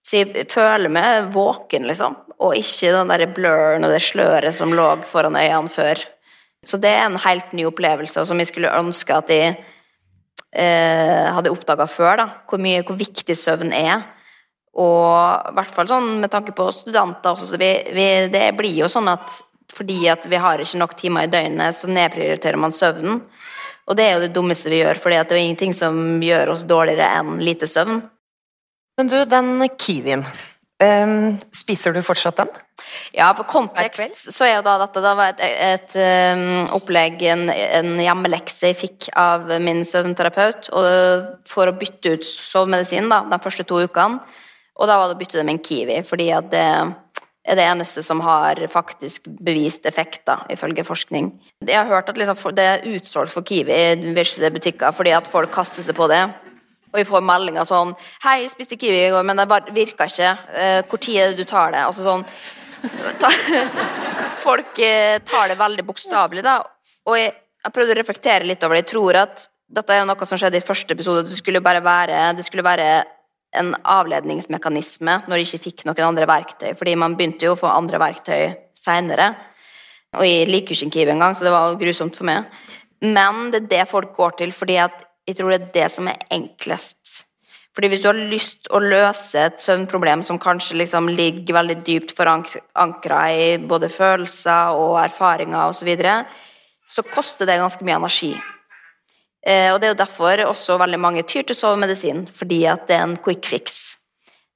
Så jeg føler meg våken, liksom, og ikke den der blurren og det sløret som lå foran øynene før. Så det er en helt ny opplevelse, som jeg skulle ønske at jeg eh, hadde oppdaga før, da, hvor, mye, hvor viktig søvn er. Og i hvert fall sånn med tanke på studenter også, vi, vi, det blir jo sånn at fordi at vi har ikke nok timer i døgnet, så nedprioriterer man søvnen. Og det er jo det dummeste vi gjør, for det er ingenting som gjør oss dårligere enn lite søvn. Men du, den kiwien, um, spiser du fortsatt den? Ja, for kontekst så er jo da dette da var et, et, et um, opplegg, en, en, hjemmelekse jeg fikk av min søvnterapeut for å bytte ut sovemedisin da, de første to ukene. Og da var det å bytte det med en Kiwi, fordi at det er det eneste som har faktisk bevist effekt, da, ifølge forskning. Jeg har hørt at liksom, det er utsolgt for Kiwi i visse butikker fordi at folk kaster seg på det. Og vi får meldinger sånn 'Hei, jeg spiste Kiwi i går, men det bare virka ikke. Eh, hvor tid er det du tar det?' Altså sånn Folk eh, tar det veldig bokstavelig, da. Og jeg jeg prøvde å reflektere litt over det. Jeg tror at dette er noe som skjedde i første episode. Det skulle bare være, det skulle være en avledningsmekanisme når de ikke fikk noen andre verktøy. Fordi man begynte jo å få andre verktøy seinere. Og jeg liker ikke ikke Kiwi engang, så det var grusomt for meg. Men det er det folk går til, fordi jeg tror det er det som er enklest fordi hvis du har lyst å løse et søvnproblem som kanskje liksom ligger veldig dypt forankra i både følelser og erfaringer osv., så, videre, så koster det ganske mye energi. Eh, og det er jo derfor også veldig mange tyr til sovemedisin, fordi at det er en quick fix.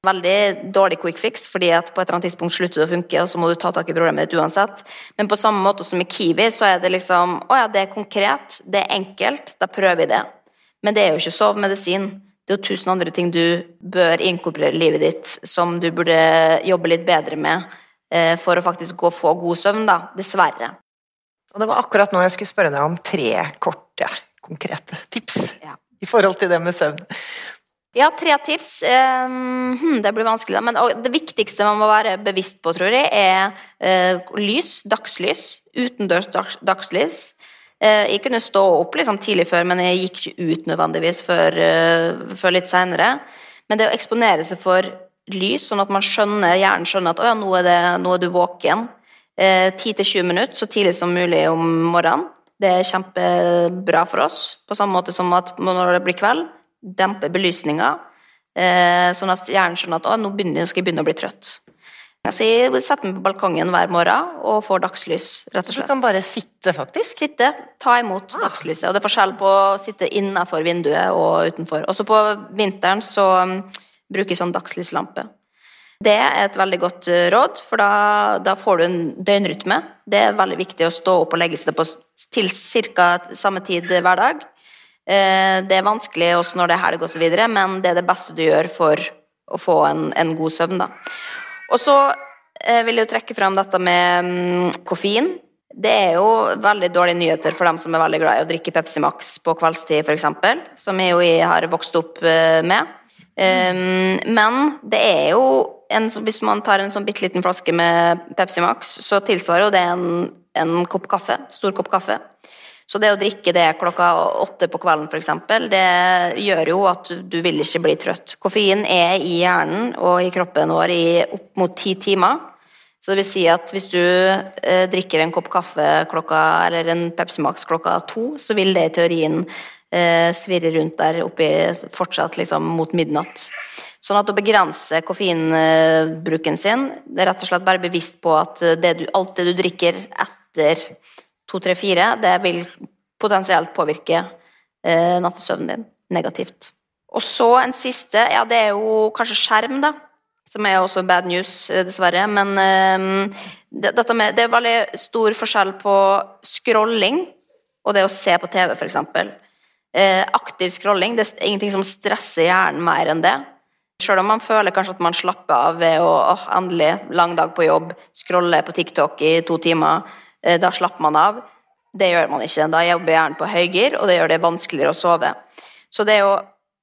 Veldig dårlig quick fix, fordi at på et eller annet tidspunkt slutter det å funke, og så må du ta tak i problemet ditt uansett. Men på samme måte som i Kiwi, så er det liksom Å ja, det er konkret, det er enkelt, da prøver vi det. Men det er jo ikke sovemedisin det er jo tusen andre ting du bør inkorporere i livet ditt, som du burde jobbe litt bedre med eh, for å faktisk gå få god søvn, da. Dessverre. Og det var akkurat nå jeg skulle spørre deg om tre korte, konkrete tips ja. i forhold til det med søvn. Ja, tre tips. Um, det blir vanskelig, da. Men det viktigste man må være bevisst på, tror jeg, er uh, lys. Dagslys. Utendørs dagslys. Eh, jeg kunne stå opp liksom tidlig før, men jeg gikk ikke ut nødvendigvis før, eh, før litt seinere. Men det å eksponere seg for lys, sånn at man skjønner, hjernen skjønner at å ja, nå er, det, nå er du våken. 10-20 minutter så tidlig som mulig om morgenen. Det er kjempebra for oss. På samme måte som at når det blir kveld, dempe belysninga. Sånn at hjernen skjønner at å, nå skal jeg begynne å bli trøtt. Så jeg setter meg på balkongen hver morgen og får dagslys, rett og slett. Du kan bare sitte, faktisk? Sitte, ta imot ah. dagslyset. Og det er forskjell på å sitte innenfor vinduet og utenfor. Også på vinteren så um, bruker jeg sånn dagslyslampe. Det er et veldig godt uh, råd, for da, da får du en døgnrytme. Det er veldig viktig å stå opp og legge seg på til ca. samme tid hver dag. Eh, det er vanskelig også når det er helg osv., men det er det beste du gjør for å få en, en god søvn. da. Og så eh, vil jeg jo trekke frem dette med mm, koffein. Det er jo veldig dårlige nyheter for dem som er veldig glad i å drikke Pepsi Max på kveldstid, f.eks., som jeg jo har vokst opp eh, med. Um, men det er jo en, Hvis man tar en sånn bitte liten flaske med Pepsi Max, så tilsvarer jo det en, en kopp kaffe. Stor kopp kaffe. Så det å drikke det klokka åtte på kvelden f.eks., det gjør jo at du vil ikke bli trøtt. Koffein er i hjernen og i kroppen vår i opp mot ti timer. Så det vil si at hvis du eh, drikker en kopp kaffe klokka, eller en Pepsi Max klokka to, så vil det i teorien eh, svirre rundt der oppi fortsatt liksom mot midnatt. Sånn at å begrense koffeinbruken sin, det er rett og slett bare bevisst på at det du, alt det du drikker etter 2-3-4, det vil potensielt påvirke eh, nattesøvnen din negativt. Og så en siste, ja det er jo kanskje skjerm, da. Som er også bad news, eh, dessverre. Men eh, det, med, det er veldig stor forskjell på scrolling og det å se på TV, f.eks. Eh, aktiv scrolling, det er ingenting som stresser hjernen mer enn det. Selv om man føler kanskje at man slapper av ved å åh, endelig, lang dag på jobb, scrolle på TikTok i to timer, da slapper man av. Det gjør man ikke. Da jobber hjernen på høygir, og det gjør det vanskeligere å sove. Så det å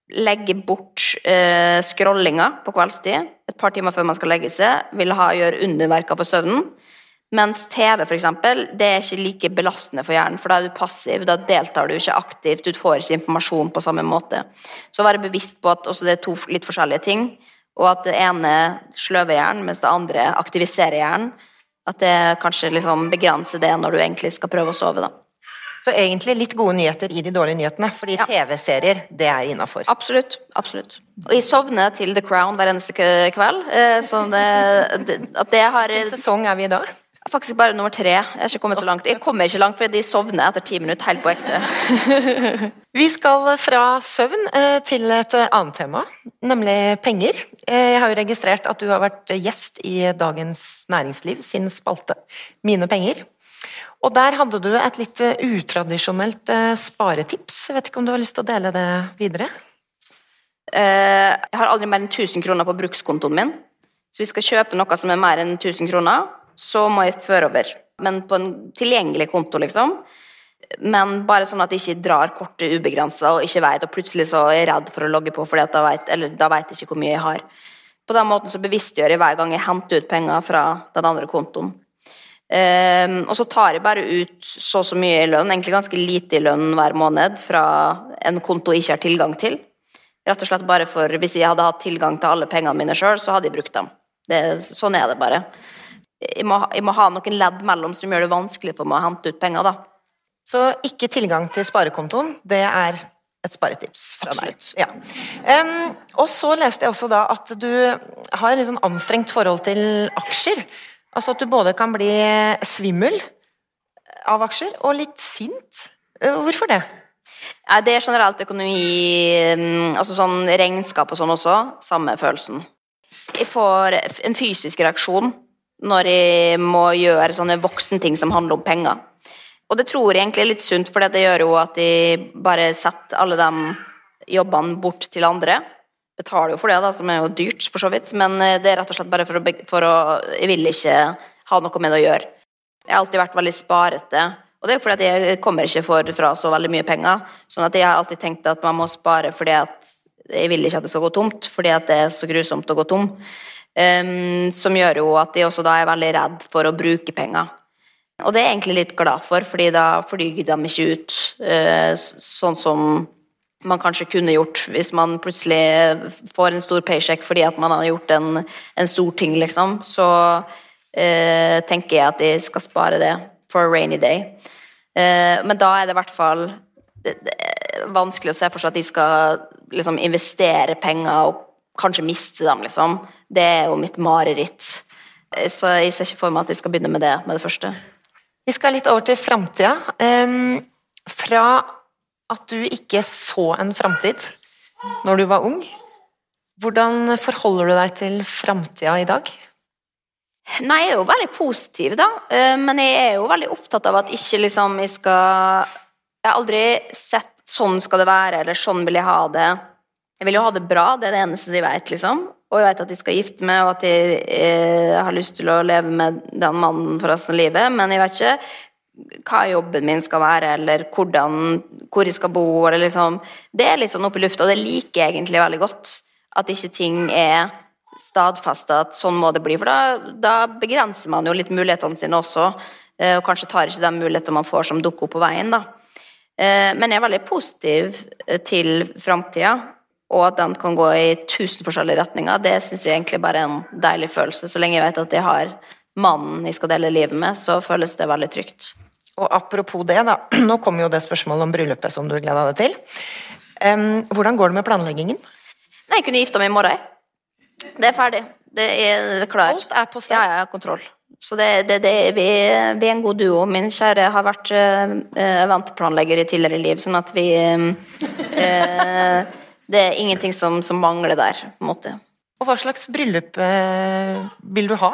legge bort eh, scrollinga på kveldstid et par timer før man skal legge seg, vil ha, gjøre underverker for søvnen. Mens TV, for eksempel, det er ikke like belastende for hjernen, for da er du passiv, da deltar du ikke aktivt, du får ikke informasjon på samme måte. Så være bevisst på at det er to litt forskjellige ting, og at det ene sløver hjernen, mens det andre aktiviserer hjernen. At det kanskje liksom begrenser det når du egentlig skal prøve å sove, da. Så egentlig litt gode nyheter i de dårlige nyhetene, fordi ja. TV-serier, det er innafor. Absolutt. absolutt. Og jeg sovner til The Crown hver eneste kveld. Eh, så det, at det har Hvilken sesong er vi i da? Faktisk bare nummer tre. Jeg har ikke kommet så langt. Jeg kommer ikke langt, fordi de sovner etter ti minutter, helt på ekte. Vi skal fra søvn eh, til et annet tema, nemlig penger. Eh, jeg har jo registrert at du har vært gjest i Dagens Næringsliv sin spalte Mine penger. Og der hadde du et litt utradisjonelt eh, sparetips. Jeg vet ikke om du har lyst til å dele det videre? Jeg har aldri mer enn 1000 kroner på brukskontoen min. Så vi skal kjøpe noe som er mer enn 1000 kroner, så må jeg føre over. Men på en tilgjengelig konto, liksom. Men bare sånn at jeg ikke drar kortet ubegrensa og ikke vet, og plutselig så er jeg redd for å logge på, fordi da vet, da vet jeg ikke hvor mye jeg har. På den måten så bevisstgjør jeg hver gang jeg henter ut penger fra den andre kontoen. Um, og så tar jeg bare ut så og så mye i lønn, egentlig ganske lite i lønn hver måned fra en konto jeg ikke har tilgang til. Rett og slett bare for Hvis jeg hadde hatt tilgang til alle pengene mine sjøl, så hadde jeg brukt dem. Det, sånn er det bare jeg må, jeg må, ha noen ledd mellom som gjør det vanskelig for meg å hente ut penger. da. Så ikke tilgang til sparekontoen, det er et sparetips fra Absolutt. deg. Ja. Um, og så leste jeg også da at du har et litt sånn anstrengt forhold til aksjer. Altså at du både kan bli svimmel av aksjer og litt sint. Eh, hvorfor det? Ja, det er generelt økonomi, altså sånn regnskap og sånn også. Samme følelsen. Jeg får en fysisk reaksjon når jeg må gjøre sånne voksenting som handler om penger. Og det tror jeg egentlig er litt sunt, for det gjør jo at jeg bare setter alle de jobbene bort til andre. Betaler jo for det, da, som er jo dyrt, for så vidt, men eh, det er rett og slett bare for å, for å Jeg vil ikke ha noe med det å gjøre. Jeg har alltid vært veldig sparete. Og det er fordi at jeg kommer ikke for, fra så veldig mye penger. sånn at jeg har alltid tenkt at man må spare fordi at jeg vil ikke at det skal gå tomt, fordi at det er så grusomt å gå tom. Um, som gjør jo at de også da er veldig redd for å bruke penger. Og det er jeg egentlig litt glad for, fordi da flyger de ikke ut uh, sånn som man kanskje kunne gjort hvis man plutselig får en stor paycheck fordi at man har gjort en, en stor ting, liksom. Så uh, tenker jeg at de skal spare det for a rainy day. Uh, men da er det i hvert fall vanskelig å se for seg at de skal liksom, investere penger og kanskje miste dem, liksom. Det er jo mitt mareritt. Eh, så jeg ser ikke for meg at jeg skal begynne med det med det første. Vi skal litt over til framtida. Um, fra at du ikke så en framtid når du var ung, hvordan forholder du deg til framtida i dag? Nei, jeg er jo veldig positiv, da. Eh, men jeg er jo veldig opptatt av at ikke liksom jeg skal Jeg har aldri sett sånn skal det være, eller sånn vil jeg ha det. Jeg vil jo ha det bra, det er det eneste de vet, liksom. Og jeg vet at de skal gifte meg, og at jeg eh, har lyst til å leve med den mannen for resten av livet, men jeg vet ikke hva jobben min skal være, eller hvordan, hvor jeg skal bo, eller liksom Det er litt sånn oppe i lufta, og det liker jeg egentlig veldig godt. At ikke ting er stadfesta at sånn må det bli, for da, da, begrenser man jo litt mulighetene sine også, eh, og kanskje tar ikke de mulighetene man får som dukker opp på veien, da. Eh, men jeg er veldig positiv eh, til framtida, og at den kan gå i tusen forskjellige retninger. Det syns jeg egentlig bare er en deilig følelse. Så lenge jeg vet at jeg har mannen jeg skal dele livet med, så føles det veldig trygt. Og apropos det, da. Nå kommer jo det spørsmålet om bryllupet som du gleda deg til. hvordan går det med planleggingen? Nei, jeg kunne gifta meg i morgen. Det er ferdig. Det er klart. Alt er på sted? Ja, ja, kontroll. Så det, det, det, vi, vi, er en god duo. Min kjære har vært uh, eventplanlegger i tidligere liv, sånn at vi uh, Det er ingenting som, som, mangler der, på en måte. Og hva slags bryllup eh, vil du ha?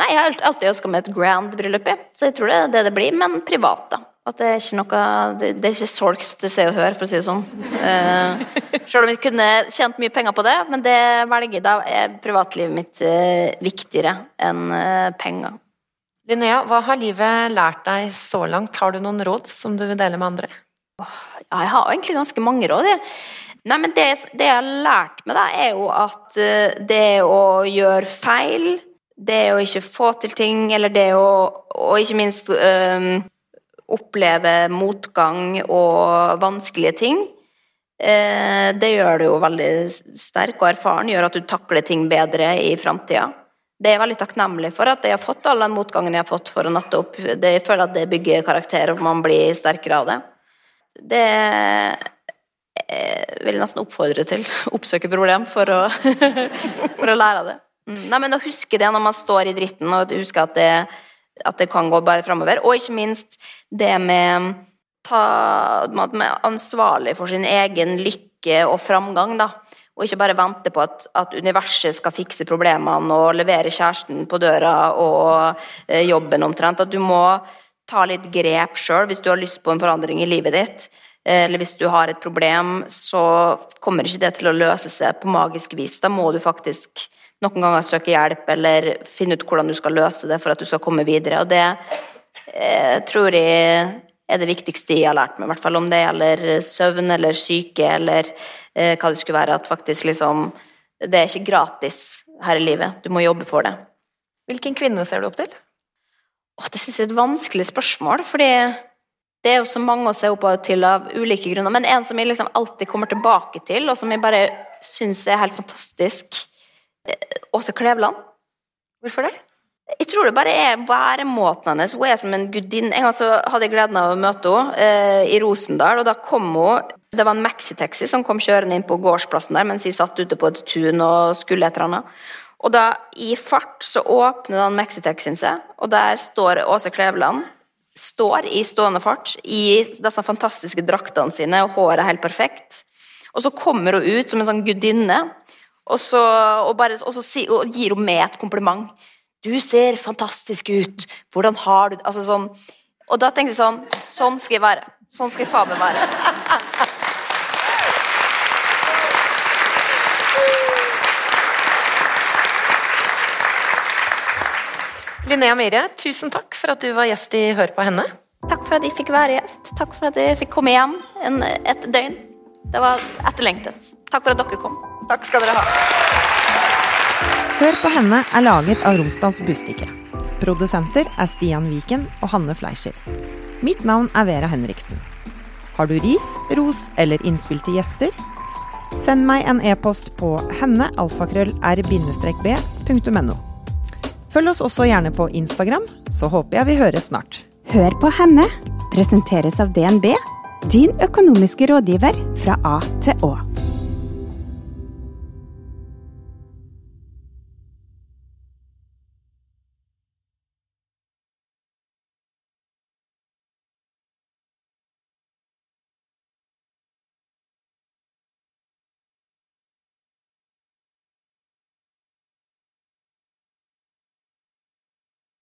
Nei, Jeg har alltid ønska meg et grand bryllup, så jeg tror det er det det blir, men privat, da. At det er ikke noe Det, det er ikke solgt til Se og Hør, for å si det sånn. Eh, selv om jeg kunne tjent mye penger på det, men det velger da er privatlivet mitt eh, viktigere enn uh, penger. Linnea, hva har livet lært deg så langt? Har du noen råd som du vil dele med andre? Ja, jeg har egentlig ganske mange råd. Jeg. Nei, men det, det, jeg har lært meg, da, er jo at det å gjøre feil, det å ikke få til ting, eller det å Og ikke minst oppleve motgang og vanskelige ting, eh, det gjør du jo veldig sterk og erfaren, gjør at du takler ting bedre i framtida. Det er jeg veldig takknemlig for at jeg har fått all den motgangen jeg har fått for å natte opp. Det, jeg føler at det bygger karakter, og man blir sterkere av det. Det jeg vil nesten oppfordre til. Oppsøke problem for å, for å lære av det. Mm. Nei, men å huske det når man står i dritten, og huske at det at det kan gå bare framover. Og ikke minst det med ta, med ansvarlig for sin egen lykke og framgang, da. Og ikke bare vente på at, at universet skal fikse problemene og levere kjæresten på døra og eh, jobben omtrent. At du må ta litt grep sjøl hvis du har lyst på en forandring i livet ditt. Eh, eller hvis du har et problem, så kommer ikke det til å løse seg på magisk vis. Da må du faktisk noen ganger søke hjelp eller finne ut hvordan du skal løse det for at du skal komme videre. Og det eh, tror jeg er det viktigste jeg har lært meg, i hvert fall om det gjelder søvn eller syke eller eh, hva det skulle være. At faktisk liksom Det er ikke gratis her i livet. Du må jobbe for det. Hvilken kvinne ser du opp til? Åh, det syns jeg er et vanskelig spørsmål, fordi det er jo så mange å se opp til av ulike grunner. Men en som jeg liksom alltid kommer tilbake til, og som jeg bare syns er helt fantastisk, Åse Kleveland. Hvorfor det? Jeg tror det bare er væremåten hennes. Hun er som en gudinne. En gang så hadde jeg gleden av å møte henne eh, i Rosendal, og da kom hun Det var en maxitaxi som kom kjørende inn på gårdsplassen der mens jeg satt ute på et tun og skulle et eller annet. Og da, i fart, så åpner den maxitaxien seg, og der står Åse Kleveland. Står i stående fart i disse fantastiske draktene sine, og håret er helt perfekt. Og så kommer hun ut som en sånn gudinne og så, og bare, og så si, og gir hun med et kompliment. 'Du ser fantastisk ut. Hvordan har du det?' Altså sånn. Og da tenkte jeg sånn Sånn skal jeg være. Sånn skal jeg faen meg være. Linnea Myhre, tusen takk for at du var gjest i Hør på henne. Takk for at jeg fikk være gjest. Takk for at jeg fikk komme hjem en, et døgn. Det var etterlengtet. Takk for at dere kom. Takk skal dere ha. Hør på henne er laget av Romsdals Bustikke. Produsenter er Stian Viken og Hanne Fleischer. Mitt navn er Vera Henriksen. Har du ris, ros eller innspill til gjester? Send meg en e-post på hennealfakrøll-r-b.no. Følg oss også gjerne på Instagram, så håper jeg vi høres snart. Hør på henne presenteres av DNB, din økonomiske rådgiver fra A til Å.